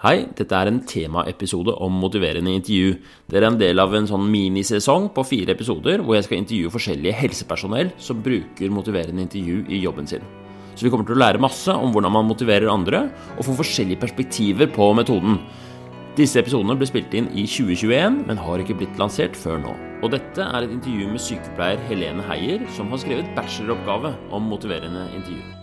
Hei, dette er en temaepisode om motiverende intervju. Dere er en del av en sånn minisesong på fire episoder hvor jeg skal intervjue forskjellige helsepersonell som bruker motiverende intervju i jobben sin. Så vi kommer til å lære masse om hvordan man motiverer andre, og få forskjellige perspektiver på metoden. Disse episodene ble spilt inn i 2021, men har ikke blitt lansert før nå. Og dette er et intervju med sykepleier Helene Heier, som har skrevet bacheloroppgave om motiverende intervju.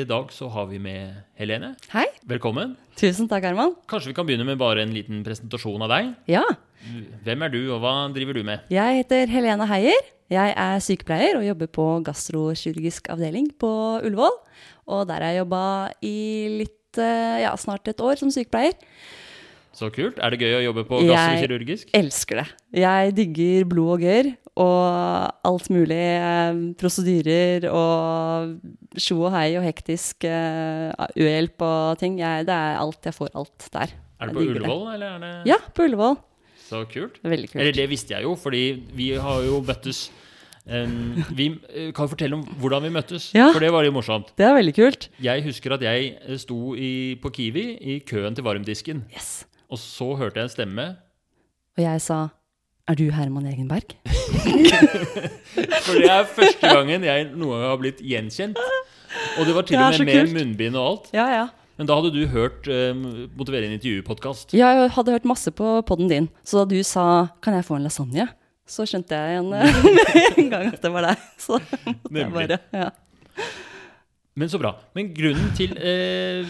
I dag så har vi med Helene. Hei. Velkommen. Tusen takk, Herman. Kanskje vi kan begynne med bare en liten presentasjon av deg. Ja. Hvem er du, og hva driver du med? Jeg heter Helene Heier. Jeg er sykepleier og jobber på gastrokirurgisk avdeling på Ullevål. Og der har jeg jobba i litt, eh, ja, snart et år som sykepleier. Så kult. Er det gøy å jobbe på Jeg- Elsker det. Jeg digger blod og gørr og alt mulig eh, prosedyrer og sjo og hei og hektisk eh, uhjelp og ting. Jeg, det er alt. Jeg får alt der. Er det på. Ullevål, eller er det Ja, på Ullevål. Så kult. Veldig kult. Eller det visste jeg jo, fordi vi har jo møttes um, Vi eh, kan fortelle om hvordan vi møttes, Ja. for det var jo morsomt. Det er veldig kult. Jeg husker at jeg sto i, på Kiwi i køen til varmdisken, Yes. Og så hørte jeg en stemme. Og jeg sa Er du Herman Egenberg? For det er første gangen jeg noen gang har blitt gjenkjent. Og det var til og med med kult. munnbind og alt. Ja, ja. Men da hadde du hørt um, Motiverende intervju-podkast. Jeg hadde hørt masse på podden din, så da du sa 'kan jeg få en lasagne', så skjønte jeg en, en gang at det var deg. Så måtte Nemlig. jeg bare ja. Men så bra. Men grunnen til eh,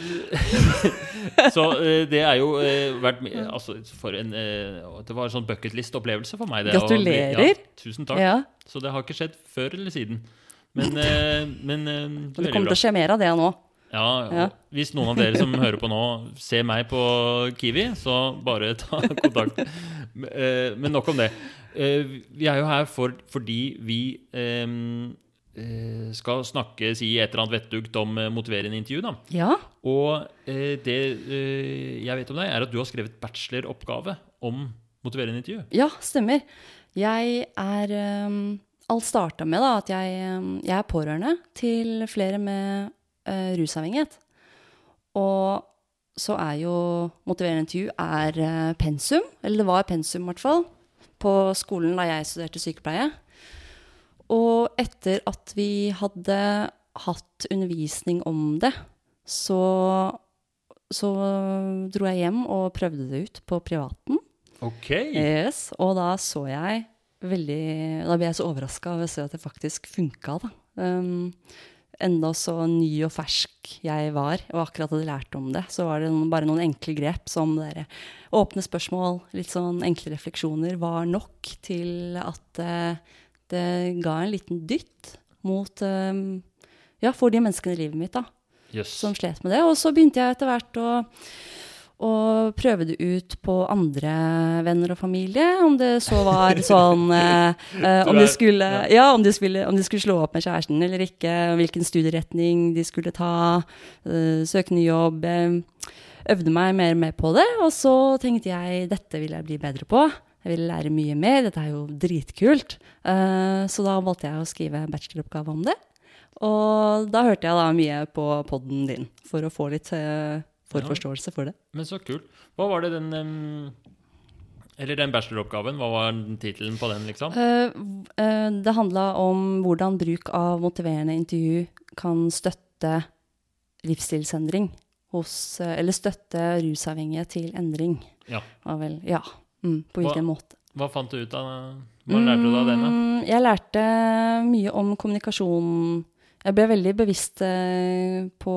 Så eh, det er jo eh, vært Altså, for en eh, Det var en sånn bucketlist-opplevelse for meg. Det, Gratulerer. Og. Ja, tusen takk. ja. Så det har ikke skjedd før eller siden. Men, eh, men eh, Og det kommer bra. til å skje mer av det nå. Ja, Ja. Hvis noen av dere som hører på nå, ser meg på Kiwi, så bare ta kontakt. Eh, Men nok om det. Eh, Vi er jo her for, fordi vi eh, eh, skal snakke, si et eller annet vettugt om eh, motiverende intervju. da. Ja. Og eh, det eh, jeg vet om deg, er at du har skrevet bacheloroppgave om motiverende intervju. ja, stemmer. Jeg er Alt starta med da, at jeg, jeg er pårørende til flere med uh, rusavhengighet. Og så er jo motiverende intervju er pensum, eller det var pensum i hvert fall, på skolen da jeg studerte sykepleie. Og etter at vi hadde hatt undervisning om det, så, så dro jeg hjem og prøvde det ut på privaten. Ok! Yes, og da så jeg veldig Da ble jeg så overraska over å se at det faktisk funka, da. Um, enda så ny og fersk jeg var og akkurat hadde lært om det, så var det bare noen enkle grep som dere åpne spørsmål, litt sånn enkle refleksjoner, var nok til at eh, det ga en liten dytt mot um, Ja, for de menneskene i livet mitt, da Yes. som slet med det. Og så begynte jeg etter hvert å, å prøve det ut på andre venner og familie. Om det så var sånn eh, eh, om, de skulle, ja, om, de skulle, om de skulle slå opp med kjæresten eller ikke, hvilken studieretning de skulle ta, eh, søke ny jobb. eh, øvde meg mer og mer på det, og så tenkte jeg dette vil jeg bli bedre på. Jeg vil lære mye mer, dette er jo dritkult. Eh, så da valgte jeg å skrive bacheloroppgave om det. Og da hørte jeg da mye på podden din for å få litt eh, forforståelse for det. Men så kult. Hva var det den Eller den bacheloroppgaven, hva var tittelen på den, liksom? Eh, det handla om hvordan bruk av motiverende intervju kan støtte livsstilsendring hos Eller støtte rusavhengige til endring. Ja. Vel, ja. Mm, på hvilken måte. Hva fant du ut av Hva lærte du av den, da? Mm, Jeg lærte mye om kommunikasjon. Jeg ble veldig bevisst eh, på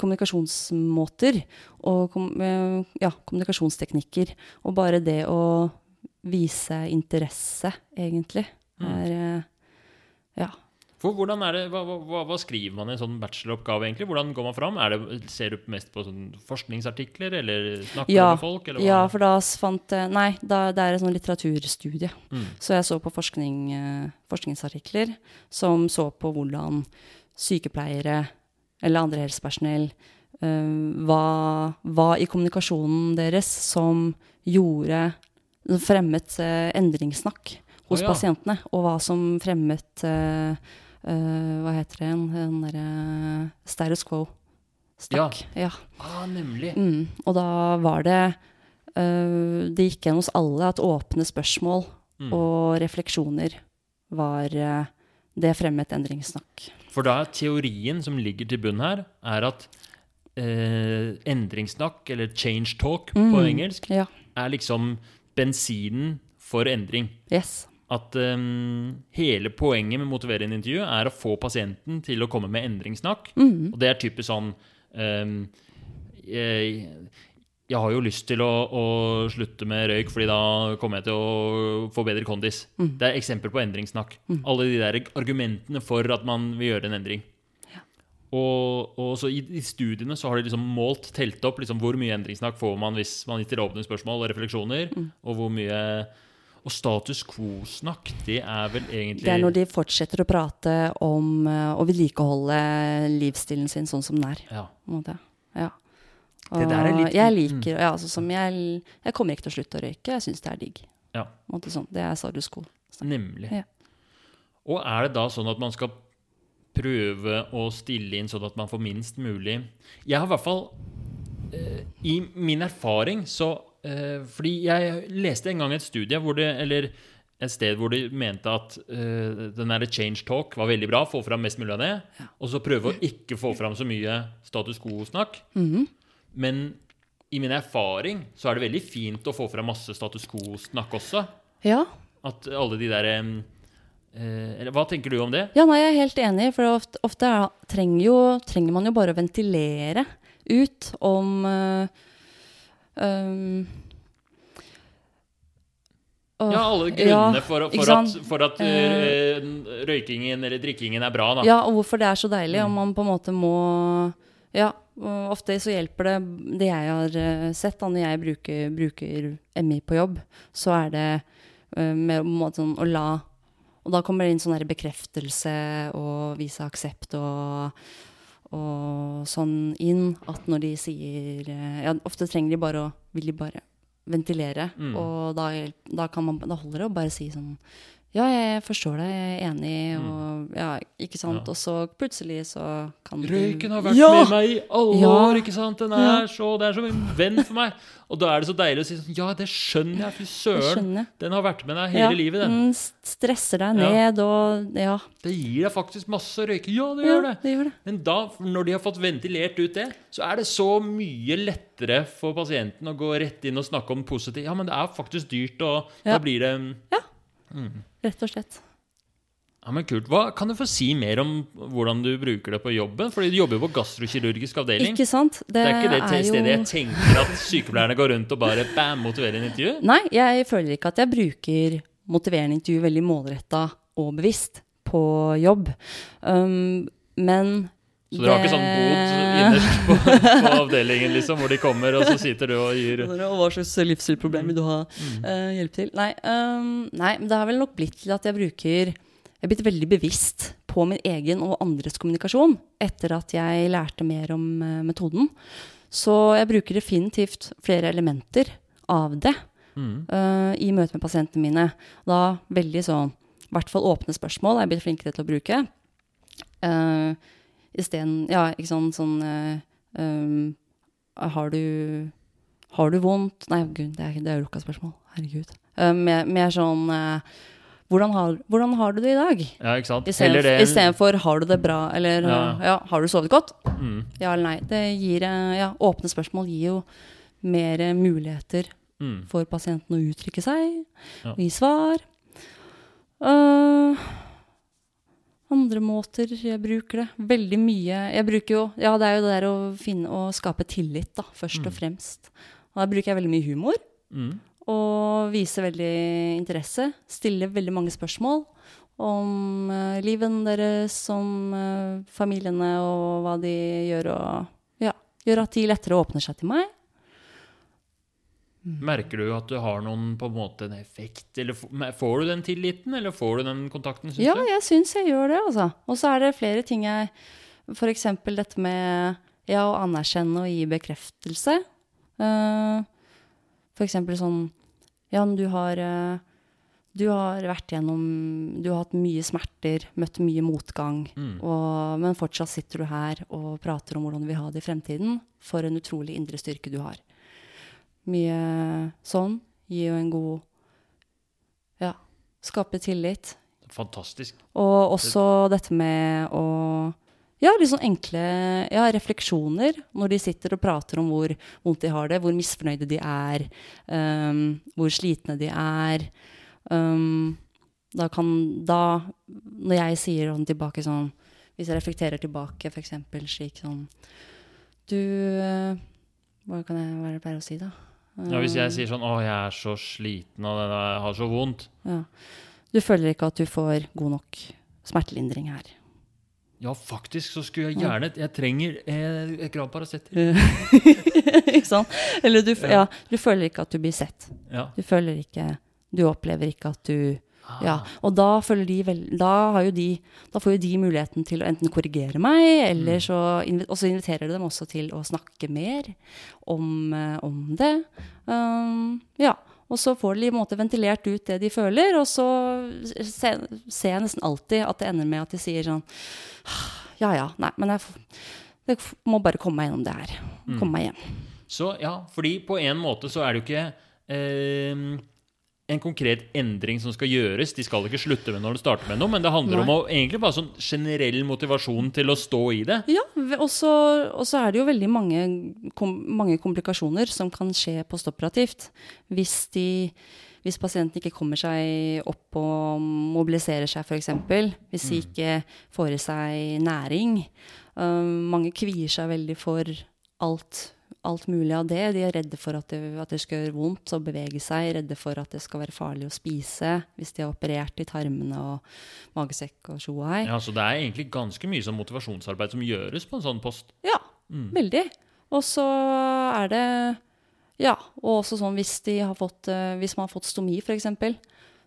kommunikasjonsmåter og eh, ja, kommunikasjonsteknikker. Og bare det å vise interesse, egentlig, Mm. er eh, Ja. For det, hva, hva, hva skriver man i en sånn bacheloroppgave, egentlig? Hvordan går man fram? Det, ser du mest på sånn forskningsartikler, eller snakker Ja, med folk? Ja, for da fant jeg Nei, da, det er en sånn litteraturstudie. Mm. Så jeg så på forskning, eh, forskningsartikler som så på hvordan sykepleiere eller andre helsepersonell eh, hva, hva i kommunikasjonen deres som gjorde Fremmet eh, endringssnakk hos oh, ja. pasientene, og hva som fremmet eh, eh, Hva heter det igjen? Den derre status quo. Stakk. Ja. Ah, nemlig. Mm. Og da var det uh, Det gikk igjen hos alle at åpne spørsmål Mm. og refleksjoner var uh, Det fremmet endringssnakk. For da er teorien som ligger til bunn her, er at uh, endringssnakk, eller change talk på Mm. engelsk, Ja. er liksom bensinen for endring. Yes. At um, hele poenget med motiverende intervju er å få pasienten til å komme med endringssnakk. Mm. Og det er typisk sånn um, jeg, jeg har jo lyst til å, å slutte med røyk, fordi da kommer jeg til å få bedre kondis. Mm. Det er eksempel på endringssnakk. Alle de der argumentene for at man vil gjøre en endring. Og, og så i, I studiene så har de liksom målt, telt opp liksom hvor mye endringssnakk får man hvis man stiller åpne spørsmål og refleksjoner. Mm. Og hvor mye Og status quo-snakk, det er vel egentlig Det er når de fortsetter å prate om eh, å vedlikeholde livsstilen sin sånn som den er. ja. Ja. Det der er Og litt- mm. Jeg liker ja, altså, som jeg, jeg kommer ikke til å slutte å røyke. Jeg syns det er digg. Ja. Måte sånn. Det er status quo. Nemlig. Ja. Og er det da sånn at man skal prøve å stille inn sånn at man får minst mulig Jeg har i hvert fall eh, I min erfaring så Fordi jeg leste en gang et studie hvor det Eller et sted hvor de mente at eh, den der change talk var veldig bra. Få fram mest mulig av det. Og så prøve å ikke få fram så mye status quo-snakk. Mhm. Men i min erfaring så er det veldig fint å få fram masse status quo-snakk også. Ja. At alle de der em, eh, hva tenker du om det? ja, nei, jeg er helt enig. For ofte, ofte er, trenger, jo, trenger man jo bare å ventilere ut om eh, um, og, Ja, alle grunnene ja, for, for at, for at uh, røykingen eller drikkingen er bra, da. Ja, og hvorfor det er så deilig, Mm. om man på en måte må Ja, ofte så hjelper det Det jeg har eh, sett da når jeg bruker, bruker MI på jobb, så er det uh, med en måte sånn å la Og da kommer det inn sånn bekreftelse og vise aksept og, og sånn inn at når de sier eh, Ja, ofte trenger de bare å Vil de bare ventilere, Mm. og da, da, kan man, da holder det å bare si sånn ja, jeg forstår deg, jeg er enig, og ja, ikke sant. Mm. Ja. Og så plutselig så kan du Røyken har vært ja! med meg i alle Ja! år, ikke sant? Den er Ja. så, det er som en venn for meg. Og da er det så deilig å si sånn Ja, det skjønner jeg, fy søren. Den har vært med deg hele ja, livet, den. Den stresser deg Ja. ned, og ja. Det gir deg faktisk masse å røyke. Ja, det ja, gjør det. det gjør det. Men da, når de har fått ventilert ut det, så er det så mye lettere for pasienten å gå rett inn og snakke om positivt. Ja, men det er faktisk dyrt, og Ja. da blir det Rett og slett. Ja, men kult. Hva, kan du få si mer om hvordan du bruker det på jobben? Fordi du jobber jo på gastrokirurgisk avdeling. Ikke sant? Det, det er ikke det er stedet jeg tenker at sykepleierne går rundt og bare bam, motiverer en intervju. Nei, jeg føler ikke at jeg bruker motiverende intervju veldig målretta og bevisst på jobb. Um, men Så dere har ikke sånn bod innerst på, på avdelingen liksom, hvor de kommer, og så sitter du og gir Og hva slags livsstilproblem vil du ha Mm. eh, hjelp til? Nei, um, nei, men det har vel nok blitt til at jeg bruker Jeg er blitt veldig bevisst på min egen og andres kommunikasjon etter at jeg lærte mer om uh, metoden. Så jeg bruker definitivt flere elementer av det Mm. eh, i møte med pasientene mine. Da veldig sånn I hvert fall åpne spørsmål er jeg blitt flinkere til å bruke. Uh, Isteden Ja, ikke sånn sånn uh, um, Har du Har du vondt Nei, gud, det er, det er lukka spørsmål. Herregud. Uh, mer, mer sånn uh, hvordan har, hvordan har du det i dag? Ja, ikke sant? Istedenfor 'har du det bra', eller Ja. uh, ja, 'har du sovet godt'? mm. Ja eller nei. Det gir, ja, åpne spørsmål gir jo mer muligheter Mm. for pasienten å uttrykke seg Ja. og gi svar. Øh, andre måter jeg bruker det. Veldig mye. Jeg bruker jo Ja, det er jo det der å finne og skape tillit, da, først og fremst. Og da bruker jeg veldig mye humor. Mm. Og viser veldig interesse. Stiller veldig mange spørsmål om uh, livet deres, om uh, familiene og hva de gjør, og ja, gjør at de lettere åpner seg til meg. Merker du at du har noen på en måte en effekt? Eller får du den tilliten, eller får du den kontakten, Synes Ja, du? jeg syns jeg gjør det, altså. Og så er det flere ting jeg eksempel dette med ja, å anerkjenne og gi bekreftelse. Uh, for eksempel sånn Jan, du har eh, du har vært gjennom Du har hatt mye smerter, møtt mye motgang, Mm. og, men fortsatt sitter du her og prater om hvordan du vil ha det i fremtiden. For en utrolig indre styrke du har. Mye sånn gir jo en god Ja, skape tillit. Fantastisk. Og også dette med å Ja, litt sånn enkle ja, refleksjoner når de sitter og prater om hvor vondt de har det, hvor misfornøyde de er, um, hvor slitne de er. Um, da kan Da, når jeg sier sånn tilbake sånn Hvis jeg reflekterer tilbake, f.eks. slik sånn Du eh, Hva kan jeg hva er det jeg pleier å si, da? Ja, hvis jeg Um, sier sånn 'Å, jeg er så sliten, og jeg har så vondt', ja. Du føler ikke at du får god nok smertelindring her. Ja, faktisk så skulle jeg gjerne Jeg trenger eh, et gram Paracet. ikke sant? Eller du, Ja. ja, du føler ikke at du blir sett. Ja. Du føler ikke Du opplever ikke at du Ah. Ja. Og da de Da har jo de Da får jo de muligheten til å enten korrigere meg, eller så Og så inviterer du dem også til å snakke mer om, eh, om det. Um, ja. Og så får de måte ventilert ut det de føler, og så ser, ser jeg nesten alltid at det ender med at de sier sånn Ja ja, nei, men jeg, jeg må bare komme meg gjennom det her. Komme meg hjem. Så ja, fordi på en måte så er det jo ikke eh, en konkret endring som skal gjøres. De skal ikke slutte med når de starter med noe, men det handler om å egentlig bare sånn generell motivasjon til å stå i det. Ja, og så og så er det jo veldig mange, kom, mange komplikasjoner som kan skje postoperativt. Hvis, de, hvis pasienten ikke kommer seg opp og mobiliserer seg, f.eks. Hvis de ikke får i seg næring. Um, mange kvier seg veldig for alt, alt mulig av det. De er redde for at det, at det skal gjøre vondt å bevege seg, redde for at det skal være farlig å spise hvis de har operert i tarmene og magesekk og tjoei. Ja, Så det er egentlig ganske mye sånn motivasjonsarbeid som gjøres på en sånn post. Ja, veldig. Og så er det Ja, og også sånn hvis, de har fått, eh, hvis man har fått stomi, f.eks.,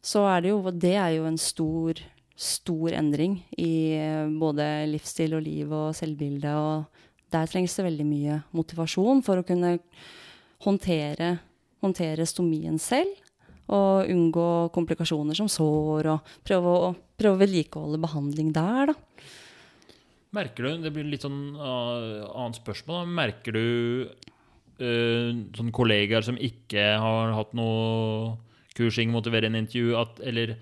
så er det jo Det er jo en stor, stor endring i eh, både livsstil og liv og selvbilde. Og der trengs det veldig mye motivasjon for å kunne håndtere, håndtere stomien selv. Og unngå komplikasjoner som sår, og prøve å, prøve å vedlikeholde behandling der, da. Merker du, Det blir litt sånn uh, annet spørsmål. Da. Merker du uh, sånne kollegaer som ikke har hatt noe kursing, motiverende intervju, at, eller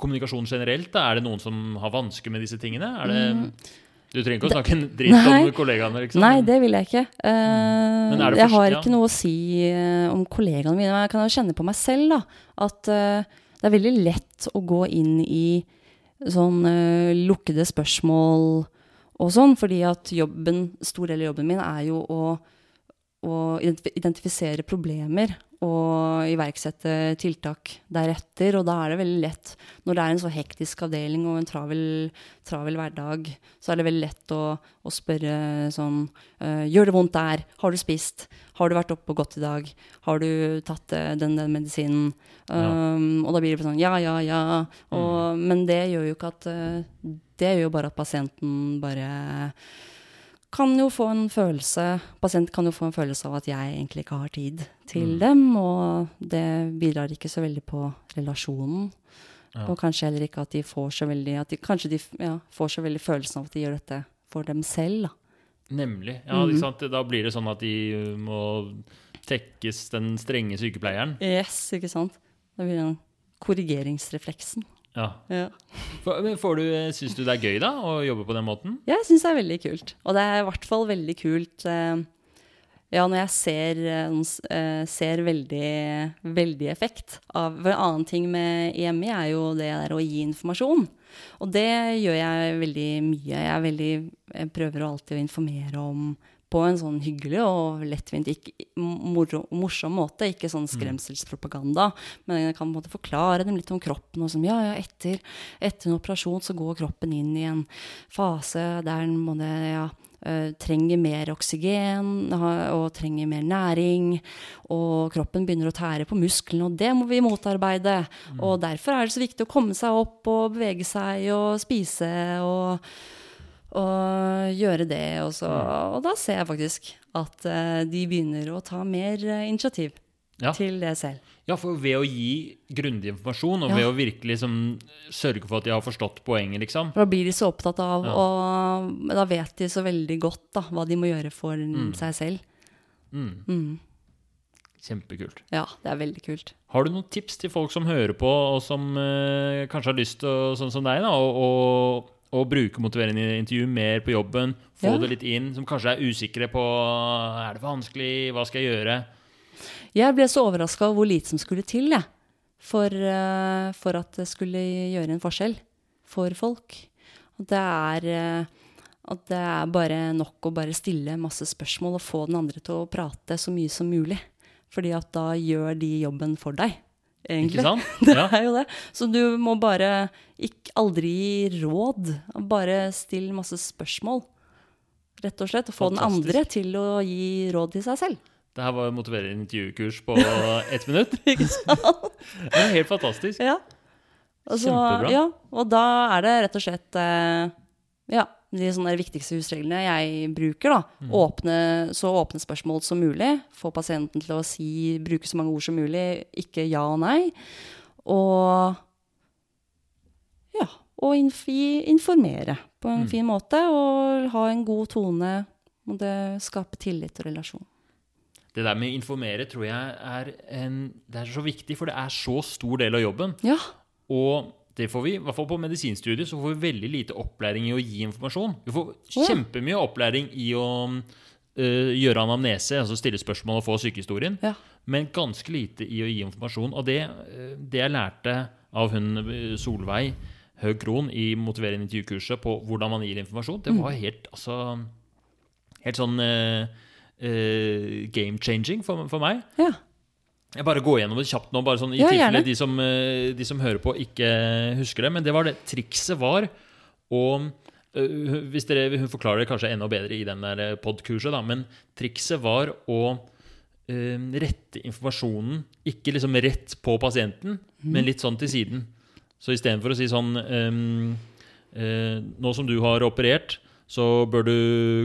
kommunikasjon generelt? Da? Er det noen som har vansker med disse tingene? Er det, du trenger ikke å snakke en dritt. Nei. om kollegaene. Liksom. Nei, det vil jeg ikke. Uh, er jeg har ikke noe å si eh, om kollegaene mine. Men jeg kan jo kjenne på meg selv da, at uh, det er veldig lett å gå inn i sånn lukkede spørsmål og sånn, fordi at jobben, stor del av jobben min er jo å, å identifisere problemer og iverksette tiltak deretter. Og da er det veldig lett, når det er en så hektisk avdeling og en travel, travel hverdag, så er det veldig lett å, å spørre sånn eh, Gjør det vondt der? Har du spist? Har du vært oppe og gått i dag? Har du tatt eh, den, den medisinen? Ja. Um, og da blir det sånn ja, ja, ja. Og, Men det gjør jo ikke at eh, Det gjør jo bare at pasienten bare kan jo få en følelse Pasient kan jo få en følelse av at jeg egentlig ikke har tid til Mm. dem, og det bidrar ikke så veldig på relasjonen. Ja. Og kanskje heller ikke at de får så veldig at de, Kanskje de ja, får så veldig følelsen av at de gjør dette for dem selv, da. Nemlig. Ja, mm. sant? Da blir det sånn at de må tekkes den strenge sykepleieren. Yes, ikke sant? Da blir den korrigeringsrefleksen. Ja. Ja. Får du, Syns du det er gøy da, å jobbe på den måten? Ja, Jeg syns det er veldig kult. Og det er i hvert fall veldig kult eh, ja, når jeg ser, eh, eh, ser veldig, veldig effekt av for En annen ting med EMI er jo det der å gi informasjon. Og det gjør jeg veldig mye. Jeg, veldig, jeg prøver alltid å informere om på en sånn hyggelig og lettvint, ikke, moro, morsom måte. Ikke sånn skremselspropaganda. Men jeg kan på en måte forklare dem litt om kroppen. Og sånn, ja, ja, etter, etter en operasjon så går kroppen inn i en fase der den må det, ja, eh, trenger mer oksygen og trenger mer næring. Og kroppen begynner å tære på musklene, og det må vi motarbeide. Og derfor er det så viktig å komme seg opp og bevege seg og spise og, og gjøre det. Og, så, og da ser jeg faktisk at eh, de begynner å ta mer eh, initiativ. Ja. til det selv. Ja, for ved å gi grundig informasjon, og Ja. ved å virkelig liksom sørge for at de har forstått poenget, liksom. Da blir de så opptatt av, Ja. og da vet de så veldig godt da, hva de må gjøre for seg selv. Mm. Mm. Kjempekult. Ja, det er veldig kult. Har du noen tips til folk som hører på, og som eh, kanskje har lyst til, sånn som deg, da, å, å, bruke motiverende intervju mer på jobben? Få Ja. det litt inn, som kanskje er usikre på Er det vanskelig, hva skal jeg gjøre? Jeg ble så overraska over hvor lite som skulle til, jeg. For, eh, for at det skulle gjøre en forskjell for folk. At det er eh, at det er bare nok å bare stille masse spørsmål og få den andre til å prate så mye som mulig. Fordi at da gjør de jobben for deg, egentlig. Ikke sant? Det Ja. er jo det. Så du må bare ikke, aldri gi råd. Bare still masse spørsmål. Rett og slett. Og få den andre til å gi råd til seg selv. Det her var motiverende intervjukurs på ett minutt. Ikke sant? Det er helt fantastisk. Ja. Altså, Kjempebra. Ja, og da er det rett og slett eh, ja, de sånne viktigste husreglene jeg bruker. da. Mm. Åpne, så åpne spørsmål som mulig. Få pasienten til å si, bruke så mange ord som mulig. Ikke ja og nei. Og ja, og inf informere på en Mm. fin måte. Og ha en god tone. Og det skaper tillit og relasjon. Det der med informere tror jeg er, en, det er så viktig, for det er så stor del av jobben. Ja. Og det får vi, i hvert fall på medisinstudiet, så får vi veldig lite opplæring i å gi informasjon. Vi får ja. kjempemye opplæring i å uh, gjøre anamnese, altså stille spørsmål og få sykehistorien, Ja. men ganske lite i å gi informasjon. Og det, øh, det jeg lærte av hun øh, Solveig Høg Krohn i motiverende intervjukurset på hvordan man gir informasjon, det var helt, altså, helt sånn uh, uh, game changing for, for meg. ja. Jeg bare går gjennom det kjapt nå, bare sånn i Ja, tilfelle de som, eh, de som hører på, ikke husker det. Men det var det. Trikset var å eh, hvis dere, Hun forklarer det kanskje enda bedre i den der podkurset, da, men trikset var å eh, rette informasjonen ikke liksom rett på pasienten, Mhm. men litt sånn til siden. Så istedenfor å si sånn ehm, eh, Nå som du har operert, så bør du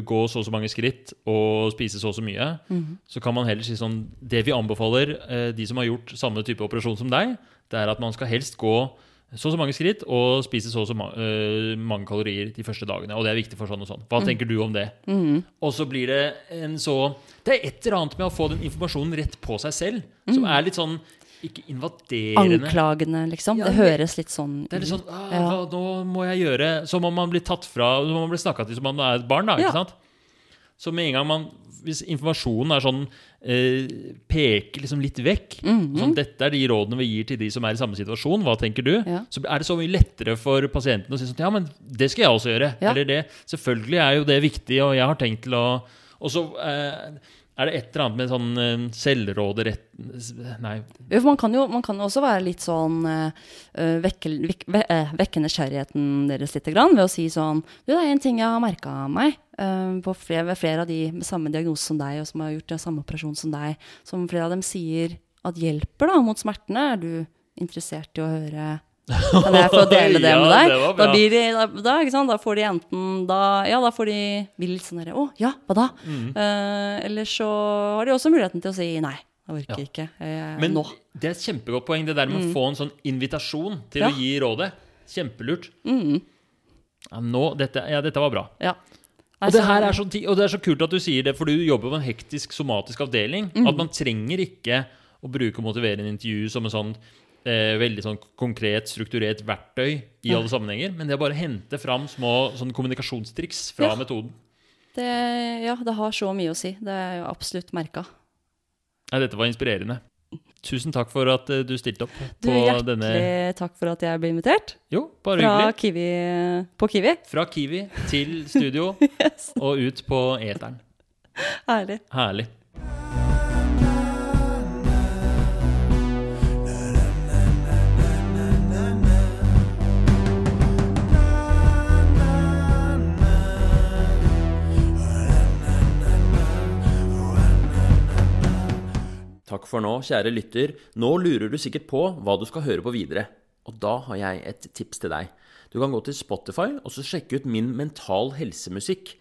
gå så og så mange skritt og spise så og så mye. Mhm. Så kan man heller si sånn Det vi anbefaler eh, de som har gjort samme type operasjon som deg, det er at man skal helst gå så og så mange skritt og spise så og så eh, mange kalorier de første dagene. Og det er viktig for sånn og sånn. Hva tenker du om det? Mhm. Og så blir det en så Det er et eller annet med å få den informasjonen rett på seg selv, som er litt sånn ikke invaderende. Anklagende, liksom. Det høres litt sånn ut. Det er litt sånn ah, hva, Nå må jeg gjøre Som om man blir tatt fra Som om man blir snakka til som om man er et barn. da, ikke sant? Så med en gang man Hvis informasjonen er sånn eh, Peker liksom litt vekk Mhm. Sånn, Dette er de rådene vi gir til de som er i samme situasjon. Hva tenker du? Ja. Så er det så mye lettere for pasienten å si sånn Ja, men det skal jeg også gjøre. Ja. Eller det Selvfølgelig er jo det viktig, og jeg har tenkt til å Og så eh, er det et eller annet med sånn eh, selvråderett Nei. Jo, Man kan jo man kan også være litt sånn uh, vekke, vek, ve, eh, vekke nysgjerrigheten deres litt grann, ved å si sånn Du, det er en ting jeg har merka meg uh, på flere, flere av de med samme diagnose som deg, og som har gjort den samme operasjon som deg, som flere av dem sier at hjelper da mot smertene. Er du interessert i å høre Kan jeg få dele det med deg? det da, blir de, da, da, da får de enten da, Ja, da får de blir litt sånn derre Å, ja, hva da? Mm. Uh, eller så har de også muligheten til å si nei. Jeg orker Ja. ikke jeg, Men nå. det er et kjempegodt poeng, det der med å få en sånn invitasjon til Ja. å gi rådet. Kjempelurt. Mm. Ja, nå, dette, ja, dette var bra. Ja. Og det, her er så, og det er så kult at du sier det, for du jobber på en hektisk somatisk avdeling. At man trenger ikke å bruke motiverende intervju som en sånn eh, veldig sånn konkret, strukturert verktøy i alle sammenhenger. Men det er bare å hente fram små sånn kommunikasjonstriks fra Ja. metoden. Det, ja, det har så mye å si. Det er jo absolutt merka. Ja, dette var inspirerende. Tusen takk for at eh, du stilte opp Du, hjertelig denne takk for at jeg ble invitert. Jo, bare Fra hyggelig. Kiwi, på Kiwi. Fra Kiwi til studio Yes. og ut på eteren. Herlig. Herlig. For nå, kjære lytter. Nå lurer du sikkert på hva du skal høre på videre. Og da har jeg et tips til deg. Du kan gå til Spotify og så sjekke ut min mental helsemusikk.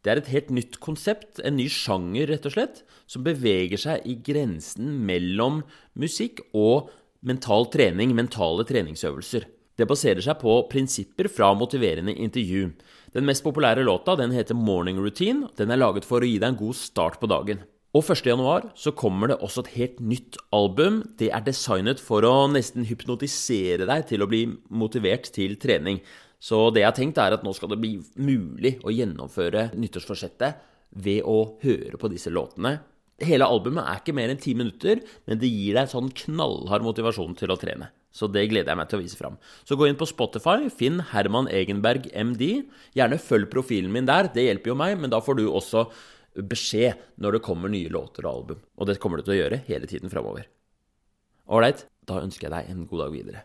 Det er et helt nytt konsept, en ny sjanger, rett og slett, som beveger seg i grensen mellom musikk og mental trening, mentale treningsøvelser. Det baserer seg på prinsipper fra motiverende intervju. Den mest populære låta den heter Morning Routine. Den er laget for å gi deg en god start på dagen. Og 1.1 så kommer det også et helt nytt album. Det er designet for å nesten hypnotisere deg til å bli motivert til trening. Så det jeg har tenkt, er at nå skal det bli mulig å gjennomføre nyttårsforsettet ved å høre på disse låtene. Hele albumet er ikke mer enn ti minutter, men det gir deg sånn knallhard motivasjon til å trene. Så det gleder jeg meg til å vise fram. Så gå inn på Spotify, finn Herman Egenberg MD. Gjerne følg profilen min der, det hjelper jo meg, men da får du også beskjed når det kommer nye låter og album. Og det kommer du til å gjøre hele tiden framover. Ålreit, da ønsker jeg deg en god dag videre.